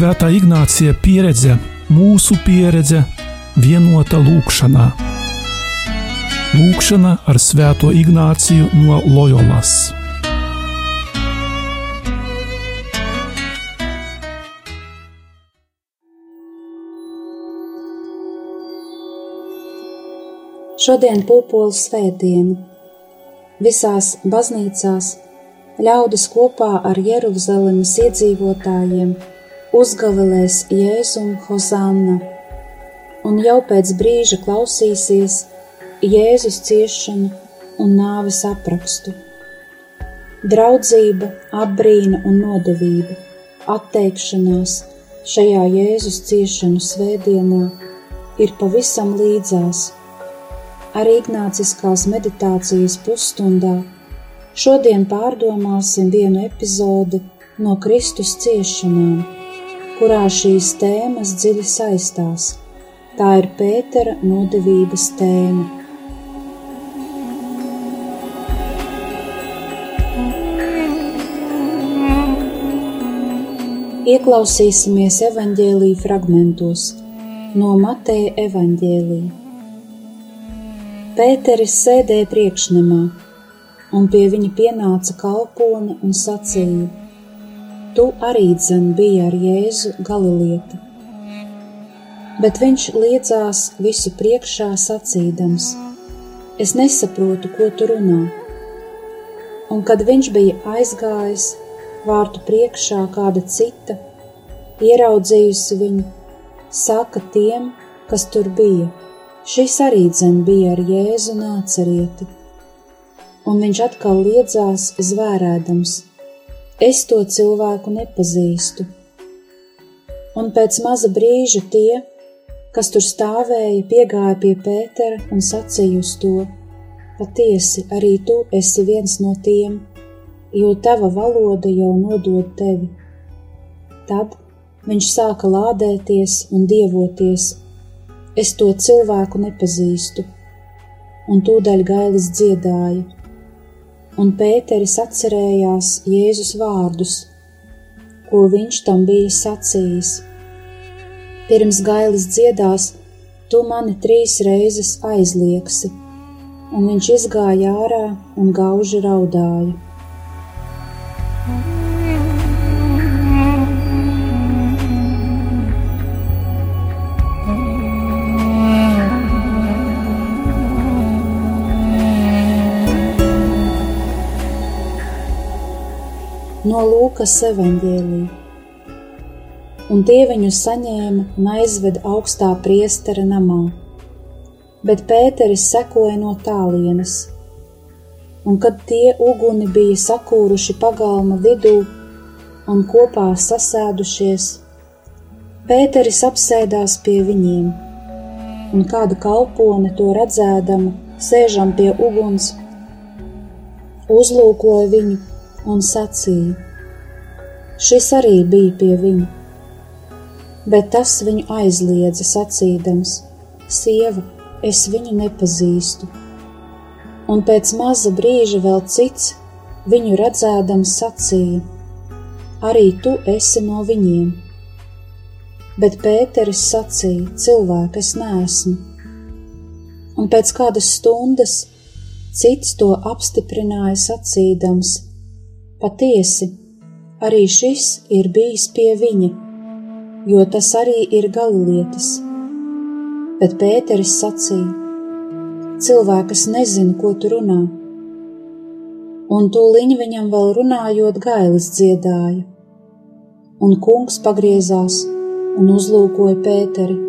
Svētā Ignācija pieredze, mūsu pieredze, vienota lūkšanā. Lūkšana ar Svēto Ignāciju no Loyolas. Šodien pūpoles svētdiena. Visās baznīcās ļaudis kopā ar Jeruzalemes iedzīvotājiem uzgavilēs Jēzum Hozanna, un jau pēc brīža klausīsies Jēzus ciešanu un nāves aprakstu. Draudzība, apbrīna un nodevība, atteikšanās šajā Jēzus ciešanu svētdienā ir pavisam līdzās. Arī Ignāciskās meditācijas pusstundā šodien pārdomāsim vienu epizodi no Kristus ciešanām, kurā šīs tēmas dziļi saistās. Tā ir Pētera nodevības tēma. Ieklausīsimies evaņģēlī fragmentos no Mateja evaņģēlīja. Pēteris sēdēja priekšnamā, un pie viņa pienāca kalpone un sacīja: Tu arī dzen biji ar Jēzu Galilieti. Bet viņš liedzās visu priekšā sacīdams: Es nesaprotu, ko tu runā. Un kad viņš bija aizgājis vārtu priekšā kāda cita, ieraudzījusi viņu, saka tiem, kas tur bija Šis arī dzen bija ar Jēzu nācerieti, un viņš atkal liedzās zvērēdams: Es to cilvēku nepazīstu. Un pēc maza brīža tie, kas tur stāvēja, piegāja pie Pētera un sacīja uz to: Patiesi, arī tu esi viens no tiem, jo tava valoda jau nodod tevi. Tad viņš sāka lādēties un dievoties es to cilvēku nepazīstu, un tūdaļ gailis dziedāja, un Pēteris atcerējās Jēzus vārdus, ko viņš tam bija sacījis. Pirms gailis dziedās, tu mani trīs reizes aizliegsi, un viņš izgāja ārā un gauži raudāja. No Lūkas evaņģēlī. Un tie viņu saņēma un aizveda augstā priestera namā, bet Pēteris sekoja no tālienes. Un kad tie uguni bija sakūruši pagalma vidū un kopā sasēdušies, Pēteris apsēdās pie viņiem, un kāda kalpone to redzēdama, sēžam pie uguns, uzlūkoja viņu un sacīja: Šis arī bija pie viņa, bet tas viņu aizliedza sacīdams: Sieva, es viņu nepazīstu. Un pēc maza brīža vēl cits viņu redzēdams sacīja: Arī tu esi no viņiem. Bet Pēteris sacīja: Cilvēks es neesmu. Un pēc kādas stundas cits to apstiprināja sacīdams: Patiesi, arī šis ir bijis pie viņa, jo tas arī ir galilietis. Bet Pēteris sacīja: Cilvēks nezina, ko tu runā. Un tūliņ viņam vēl runājot, gailis dziedāja. Un kungs pagriezās un uzlūkoja Pēteri.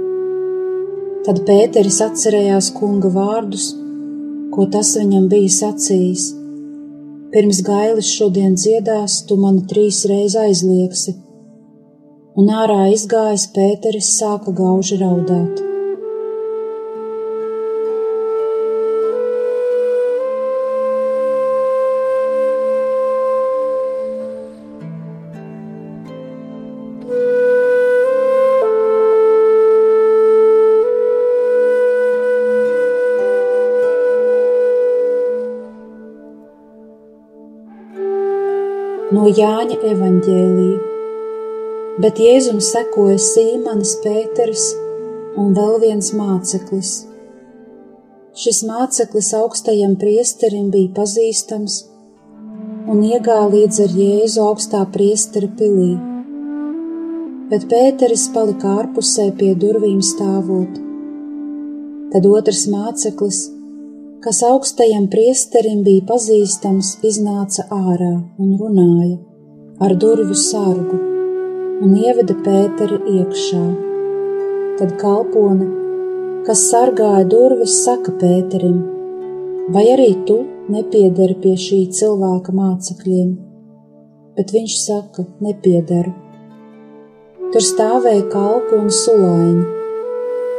Tad Pēteris atcerējās kunga vārdus, ko tas viņam bija sacījis Pirms gailis šodien dziedās, tu mani trīs reizes aizliegsi. Un ārā izgājis Pēteris sāka gauži raudāt. No Jāņa evaņģēlīja. bet Jēzum sekoja Sīmanis Pēters un vēl viens māceklis. Šis māceklis augstajam priesterim bija pazīstams un iegāja līdz ar Jēzu augstā priestera pilī, bet Pēteris palika ārpusē pie durvīm stāvot. Tad otrs māceklis, kas augstajam priesterim bija pazīstams, iznāca ārā un runāja ar durvju sargu un ieveda Pēteri iekšā. Tad kalpone, kas sargāja durvis, saka Pēterim: Vai arī tu nepiedari pie šī cilvēka mācekļiem? Bet viņš saka: Nepiedaru. Tur stāvēja kalpi un sulāņi,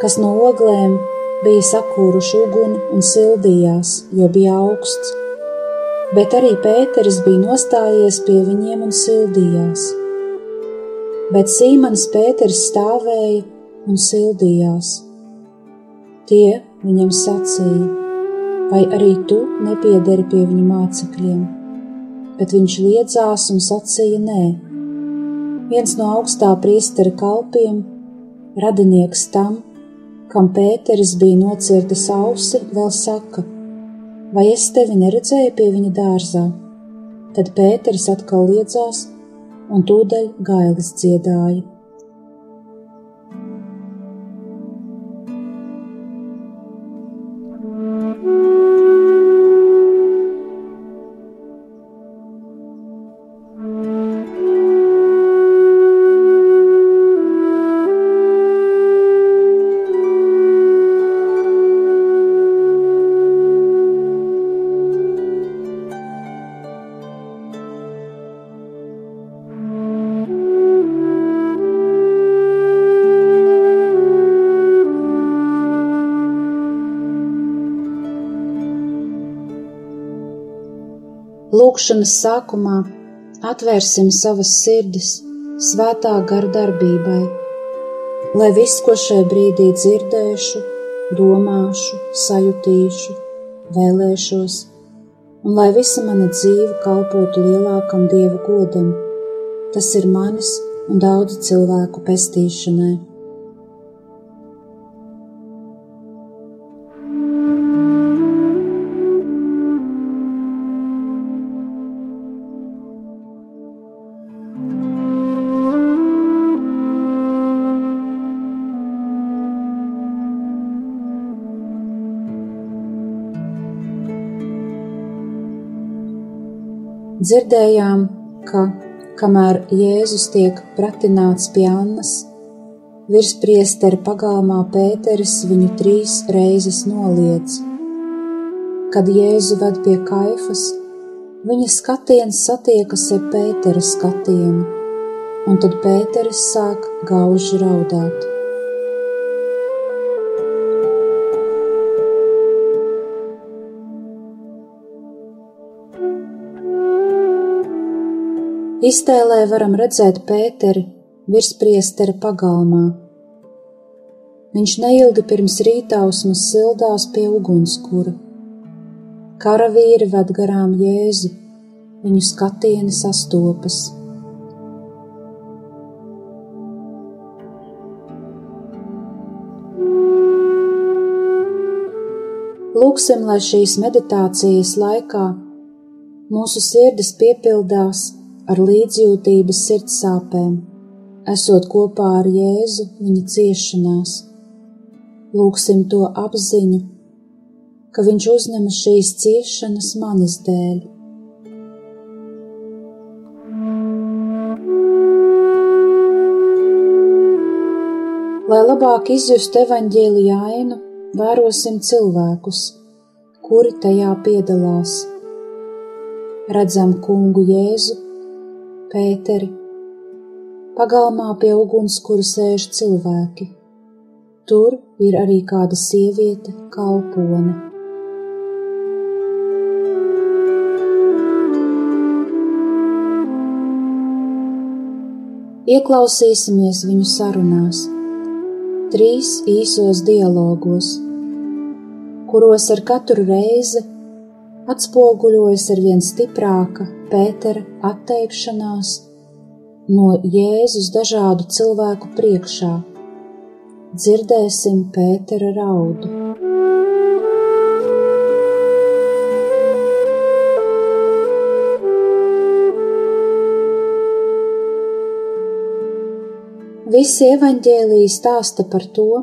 kas no oglēm bija sakūruši uguni un sildījās, jo bija augsts. Bet arī Pēteris bija nostājies pie viņiem un sildījās bet Sīmanis Pēters stāvēja un sildījās. Tie viņam sacīja, vai arī tu nepiederi pie viņa mācekļiem, bet viņš liedzās un sacīja nē. Viens no augstā priestera kalpiem, radinieks tam, kam Pēteris bija nocirtis ausi, vēl saka, vai es tevi neredzēju pie viņa dārzā? Tad Pēteris atkal liedzās un tūdaļ gailis dziedāja. Lūkšanas sākumā atvērsim savas sirdis svētā gara darbībai, lai viss, ko šajā brīdī dzirdēšu, domāšu, sajutīšu, vēlēšos, un lai visa mana dzīve kalpotu lielākam dievu godam, tas ir manis un daudzu cilvēku pestīšanai. Dzirdējām, ka, kamēr Jēzus tiek pratināts pie Annas, virspriestera pagalmā Pēteris viņu trīs reizes noliedz. Kad Jēzu ved pie kaifas, viņa skatiens satiekas ar Pētera skatienu, un tad Pēteris sāk gauži raudāt. Iztēlē varam redzēt Pēteri virspriestera pagalmā. Viņš neilgi pirms rītausmas sildās pie ugunskura. Karavīri ved garām Jēzu, viņu skatieni sastopas. Lūksim, lai šīs meditācijas laikā mūsu sirdis piepildās ar līdzjūtības sirdsāpēm, esot kopā ar Jēzu viņa ciešanās. Lūksim to apziņu, ka viņš uzņemas šīs ciešanas manis dēļ. Lai labāk izjustu evaņģēlīja ainu, vērosim cilvēkus, kuri tajā piedalās. Redzam kungu Jēzu, Pēteri, pagalmā pie ugunskura sēž cilvēki. Tur ir arī kāda sieviete, kalpone. Ieklausīsimies viņu sarunās, trīs īsos dialogos, kuros ar katru reizi atspoguļojas ar vien stiprāka Pētera atteikšanās no Jēzus dažādu cilvēku priekšā. Dzirdēsim Pētera raudu. Visi evaņģēlīji stāsta par to,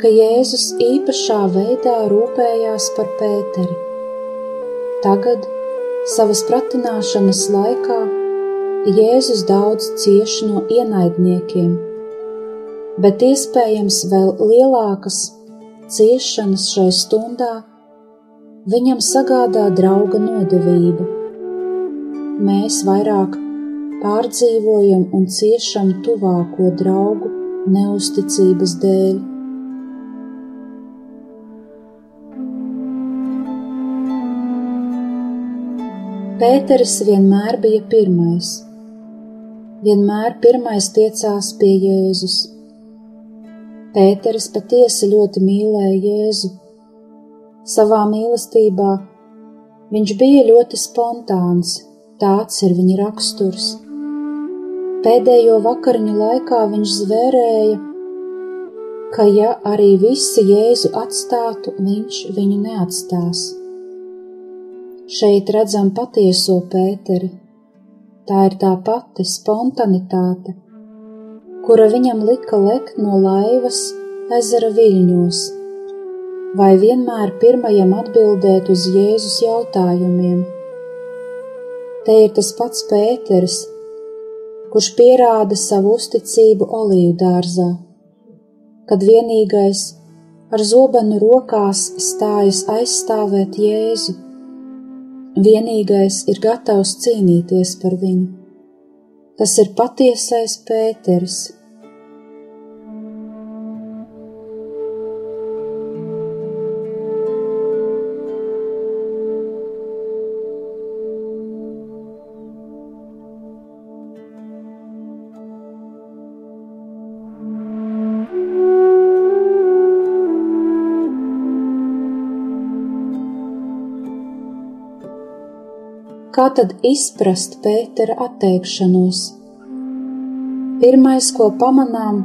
ka Jēzus īpašā veidā rūpējās par Pēteri. Tagad, savas pratināšanas laikā, Jēzus daudz cieš no ienaidniekiem, bet iespējams vēl lielākas ciešanas šai stundā viņam sagādā drauga nodevība. Mēs vairāk pārdzīvojam un ciešam tuvāko draugu neusticības dēļ. Pēteris vienmēr bija pirmais, vienmēr pirmais tiecās pie Jēzus. Pēteris patiesi ļoti mīlēja Jēzu. Savā mīlestībā viņš bija ļoti spontāns, tāds ir viņa raksturs. Pēdējo vakariņu laikā viņš zvērēja, ka ja arī visi Jēzu atstātu, viņš viņu neatstās. Šeit redzam patieso Pēteri. Tā ir tā pati spontanitāte, kura viņam lika lekt no laivas ezera viļņos, vai vienmēr pirmajam atbildēt uz Jēzus jautājumiem. Te ir tas pats Pēteris, kurš pierāda savu uzticību olīvu dārzā, kad vienīgais ar zobenu rokās stājas aizstāvēt Jēzu. Vienīgais ir gatavs cīnīties par viņu. Tas ir patiesais Pēters, Kā tad izprast Pētera atteikšanos? Pirmais, ko pamanām,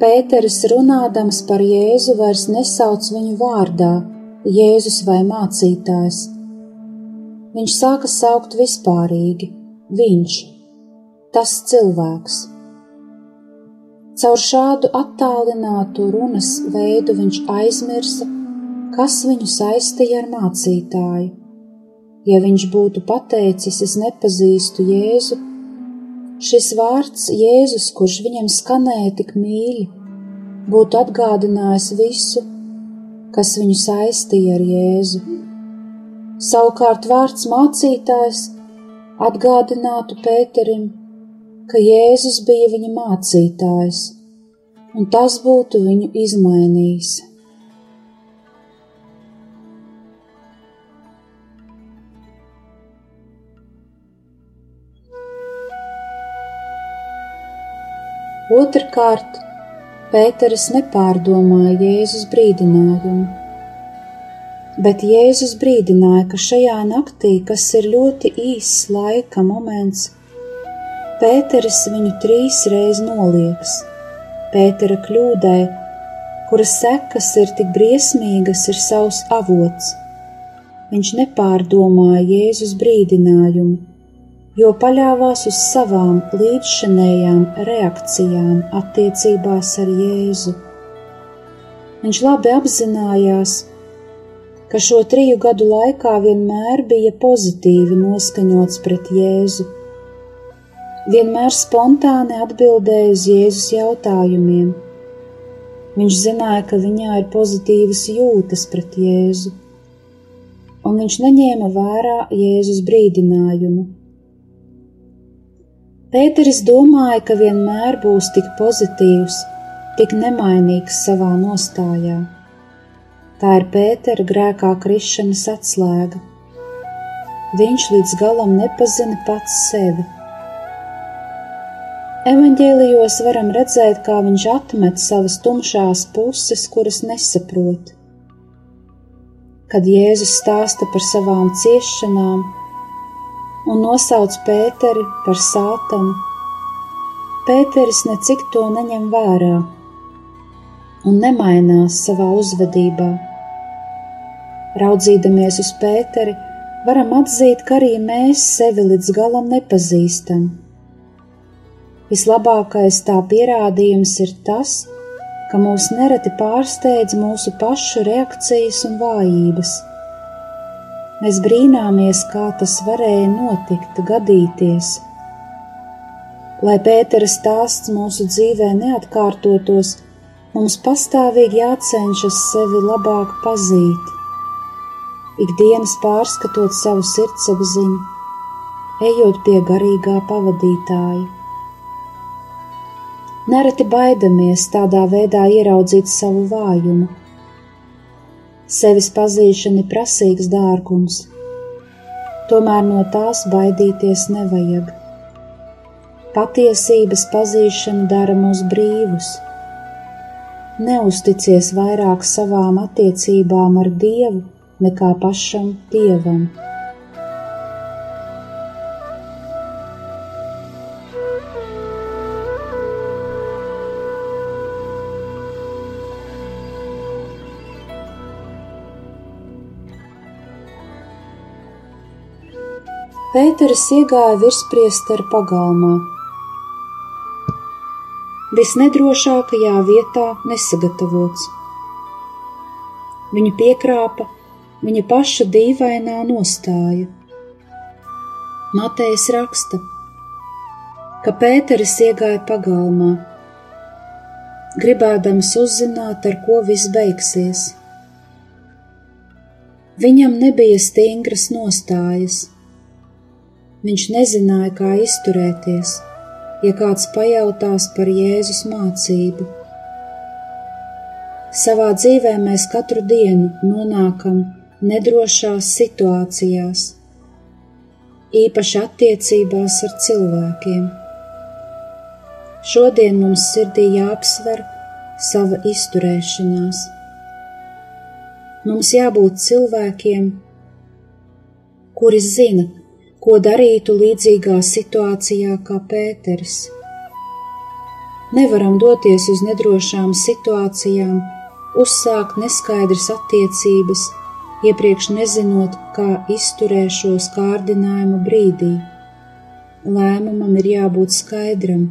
Pēteris runādams par Jēzu vairs nesauc viņu vārdā, Jēzus vai mācītājs. Viņš sāka saukt vispārīgi - viņš, tas cilvēks. Caur šādu attālinātu runas veidu viņš aizmirsa, kas viņu saistīja ar mācītāju Ja viņš būtu pateicis, es nepazīstu Jēzu, šis vārds Jēzus, kurš viņam skanēja tik mīļi, būtu atgādinājis visu, kas viņu saistīja ar Jēzu. Savukārt vārds mācītājs atgādinātu Pēterim, ka Jēzus bija viņa mācītājs, un tas būtu viņu izmainījis. Otrakārt, Pēteris nepārdomāja Jēzus brīdinājumu, bet Jēzus brīdināja, ka šajā naktī, kas ir ļoti īss laika moments, Pēteris viņu trīs reizes nolieks. Pētera kļūdai, kuras sekas ir tik briesmīgas, ir savs avots. Viņš nepārdomāja Jēzus brīdinājumu, jo paļāvās uz savām līdzšanējām reakcijām attiecībās ar Jēzu. Viņš labi apzinājās, ka šo triju gadu laikā vienmēr bija pozitīvi noskaņots pret Jēzu, vienmēr spontāni atbildēja uz Jēzus jautājumiem. Viņš zināja, ka viņā ir pozitīvas jūtas pret Jēzu, un viņš neņēma vērā Jēzus brīdinājumu Pēteris domāja, ka vienmēr būs tik pozitīvs, tik nemainīgs savā nostājā. Tā ir Pētera grēkā krišanas atslēga. Viņš līdz galam nepazina pats sevi. Evanģēlijos varam redzēt, kā viņš atmet savas tumšās puses, kuras nesaprot. Kad Jēzus stāsta par savām ciešanām, un nosauc Pēteri par sātanu. Pēteris necik to neņem vērā un nemainās savā uzvedībā. Raudzīdamies uz Pēteri, varam atzīt, ka arī mēs sevi līdz galam nepazīstam. Vislabākais tā pierādījums ir tas, ka mūs nereti pārsteidz mūsu pašu reakcijas un vājības. Mēs brīnāmies, kā tas varēja notikt, gadīties. Lai Pētera stāsts mūsu dzīvē neatkārtotos, mums pastāvīgi jācenšas sevi labāk pazīt. Ikdienas pārskatot savu sirdsapziņu, ejot pie garīgā pavadītāja. Nereti baidamies tādā veidā ieraudzīt savu vājumu. Sevis pazīšana ir prasīgs dārgums, tomēr no tās baidīties nevajag. Patiesības pazīšana dara mūs brīvus. Neusticies vairāk savām attiecībām ar Dievu nekā pašam Dievam. Pēteris iegāja virspriestera pagalmā. Visnedrošākajā vietā nesagatavots. Viņu piekrāpa viņa paša dīvainā nostāja. Matejs raksta, ka Pēteris iegāja pagalmā, gribēdams uzzināt, ar ko viss beigsies. Viņam nebija stingras nostājas Viņš nezināja, kā izturēties, ja kāds pajautās par Jēzus mācību. Savā dzīvē mēs katru dienu nonākam nedrošās situācijās, īpaši attiecībās ar cilvēkiem. Šodien mums sirdī jāapsver sava izturēšanās. Mums jābūt cilvēkiem, kuri zina, ko darītu līdzīgā situācijā kā Pēters. Nevaram doties uz nedrošām situācijām, uzsākt neskaidras attiecības, iepriekš nezinot, kā izturēšos kārdinājumu brīdī. Lēmumam ir jābūt skaidram.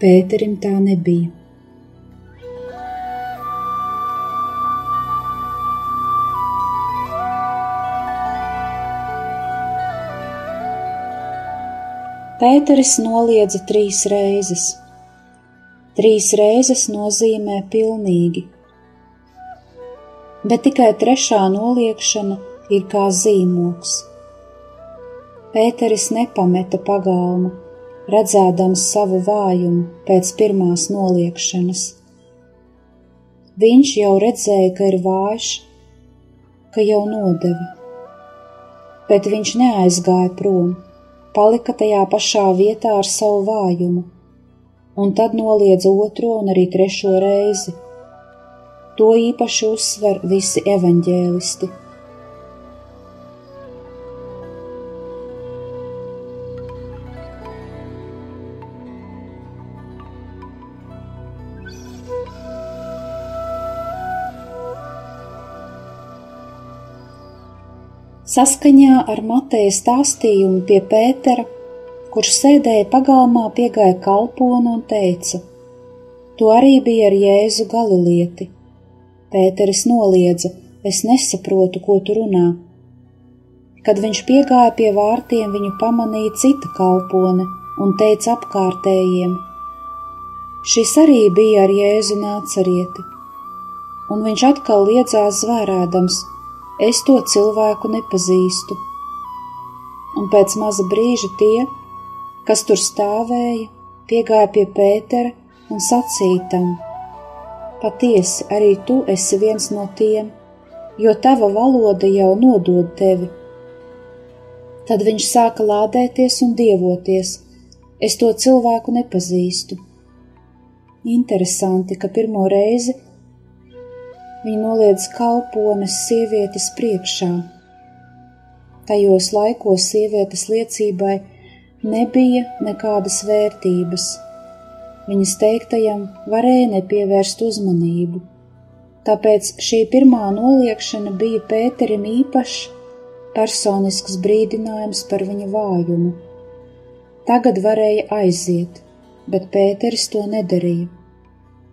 Pēterim tā nebija. Pēteris noliedza trīs reizes. Trīs reizes nozīmē pilnīgi, bet tikai trešā noliekšana ir kā zīmoks. Pēteris nepameta pagalmu, redzēdams savu vājumu pēc pirmās noliekšanas. Viņš jau redzēja, ka ir vājš, ka jau nodeva, bet viņš neaizgāja prom palika tajā pašā vietā ar savu vājumu, un tad noliedza otro un arī trešo reizi. To īpaši uzsver visi evaņģēlisti. Saskaņā ar Mateja stāstījumu pie Pētera, kurš sēdēja pagalmā, piegāja kalpona un teica: Tu arī biji ar Jēzu Galilieti. Pēteris noliedza: Es nesaprotu, ko tu runā. Kad viņš piegāja pie vārtiem, viņu pamanīja cita kalpone un teica apkārtējiem: Šis arī bija ar Jēzu nācarieti, un viņš atkal liedzās zvērādams es to cilvēku nepazīstu. Un pēc maza brīža tie, kas tur stāvēja, piegāja pie Pētera un sacīja tam: Patiesi, arī tu esi viens no tiem, jo tava valoda jau nodod tevi. Tad viņš sāka lādēties un dievoties. Es to cilvēku nepazīstu. Interesanti, ka pirmo reizi Viņa noliedz kalpones sievietes priekšā. Tajos laikos sievietes liecībai nebija nekādas vērtības. Viņas teiktajam varēja nepievērst uzmanību. Tāpēc šī pirmā noliekšana bija Pēterim īpašs personisks brīdinājums par viņa vājumu. Tagad varēja aiziet, bet Pēteris to nedarīja.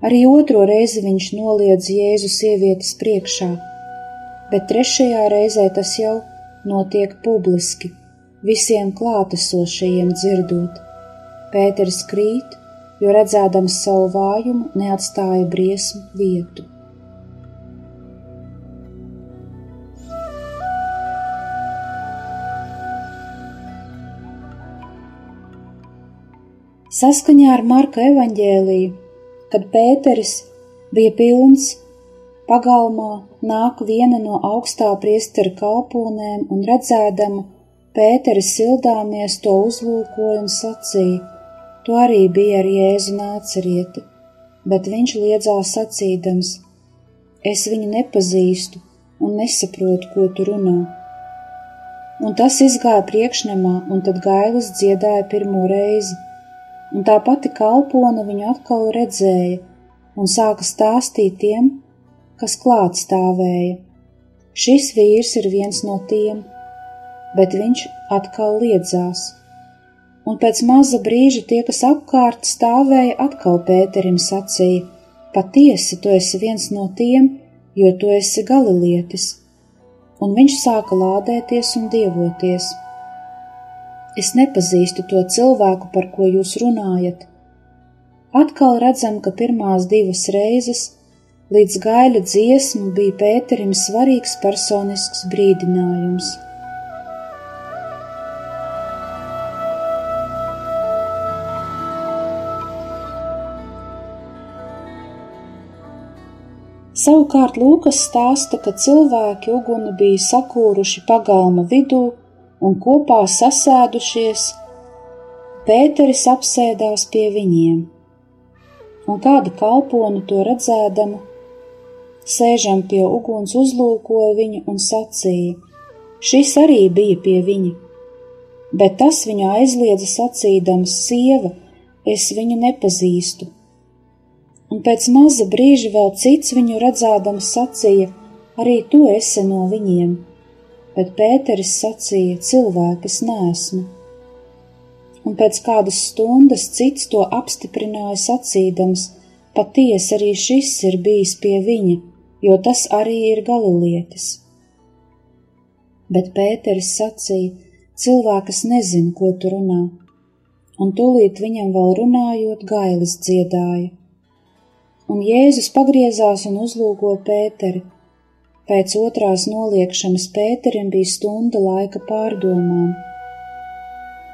Arī otro reizi viņš noliedz Jēzu sievietes priekšā, bet trešajā reizē tas jau notiek publiski, visiem klātesošajiem dzirdot. Pēters krīt, jo redzēdams savu vājumu, neatstāja briesmu vietu. Saskaņā ar Marka evaņģēliju Kad Pēteris bija pilns, pagalmā nāk viena no augstā priestera kalponēm un redzēdama Pēteris sildāmies to uzlūkoja un sacīja, tu arī bija ar Jēzu nācerieti, bet viņš liedzās sacīdams, es viņu nepazīstu un nesaprotu, ko tu runā. Un tas izgāja priekšnamā, un tad gailis dziedāja pirmo reizi – un tā pati kalpona viņu atkal redzēja un sāka stāstīt tiem, kas klāt stāvēja. Šis vīrs ir viens no tiem, bet viņš atkal liedzās. Un pēc maza brīža tie, kas apkārt stāvēja, atkal Pēterim sacīja: Patiesi, tu esi viens no tiem, jo tu esi galilietis. Un viņš sāka lādēties un dievoties. Es nepazīstu to cilvēku, par ko jūs runājat. Atkal redzam, ka pirmās divas reizes līdz gaļa dziesmu bija Pēterim svarīgs personisks brīdinājums. Savukārt Lūkas stāsta, ka cilvēki uguni bija sakūruši pagalma vidū un kopā sasēdušies, Pēteris apsēdās pie viņiem, un kāda kalpona to redzēdama, sēžam pie uguns uzlūkoja viņu un sacīja: Šis arī bija pie viņa, bet tas viņu aizliedza sacīdams: Sieva, es viņu nepazīstu. Un pēc maza brīža vēl cits viņu redzēdams sacīja: Arī tu esi no viņiem bet Pēteris sacīja: Cilvēks es neesmu. Un pēc kādas stundas cits to apstiprināja sacīdams: Patiesi arī šis ir bijis pie viņa, jo tas arī ir galilietis. Bet Pēteris sacīja: Cilvēks nezina, ko tu runā, un tūlīt viņam vēl runājot, gailis dziedāja. Un Jēzus pagriezās un uzlūko Pēteri Pēc otrās noliekšanas Pēterim bija stunda laika pārdomām.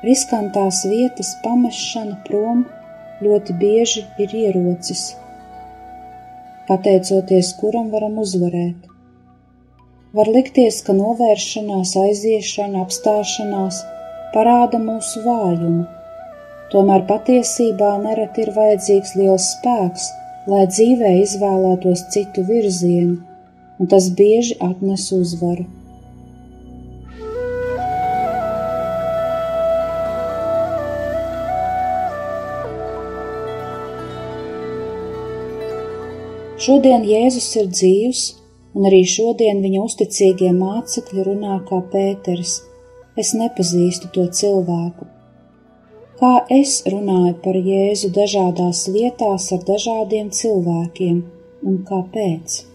Riskantās vietas pamešana prom ļoti bieži ir ierocis, pateicoties kuram varam uzvarēt. Var likties, ka novēršanās, aiziešana, apstāšanās parāda mūsu vājumu, tomēr patiesībā nereti ir vajadzīgs liels spēks, lai dzīvē izvēlētos citu virzienu un tas bieži atnes uzvaru. Šodien Jēzus ir dzīvs, un arī šodien viņa uzticīgie mācekļi runā kā Pēters. Es nepazīstu to cilvēku. Kā es runāju par Jēzu dažādās vietās ar dažādiem cilvēkiem, un kāpēc?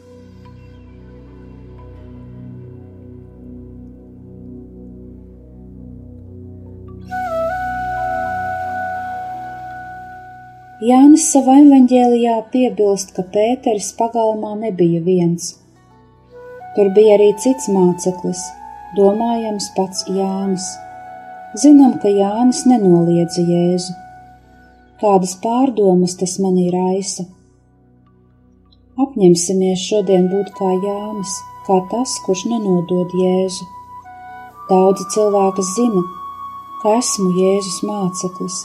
Jānis savā evaņģēlijā piebilst, ka Pēteris pagalmā nebija viens. Tur bija arī cits māceklis, domājams pats Jānis. Zinām, ka Jānis nenoliedza Jēzu. Kādas pārdomas tas manī raisa? Apņemsimies šodien būt kā Jānis, kā tas, kurš nenodod Jēzu. Daudzi cilvēki zina, ka esmu Jēzus māceklis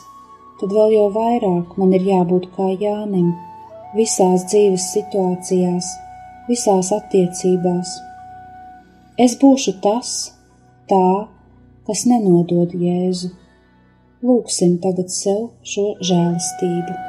tad vēl jau vairāk man ir jābūt kā Jānim visās dzīves situācijās, visās attiecībās. Es būšu tas, tā, kas nenodod Jēzu. Lūksim tagad sev šo žēlastību.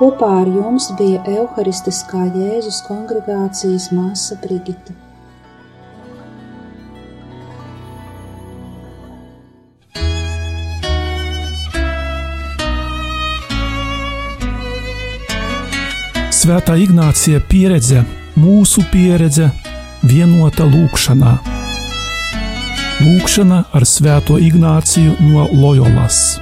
Kopā ar jums bija Euharistiskā Jēzus kongregācijas māsa Brigita. Svētā Ignācija pieredze, mūsu pieredze, vienota lūkšanā. Lūkšana ar Svēto Ignāciju no Loyolas.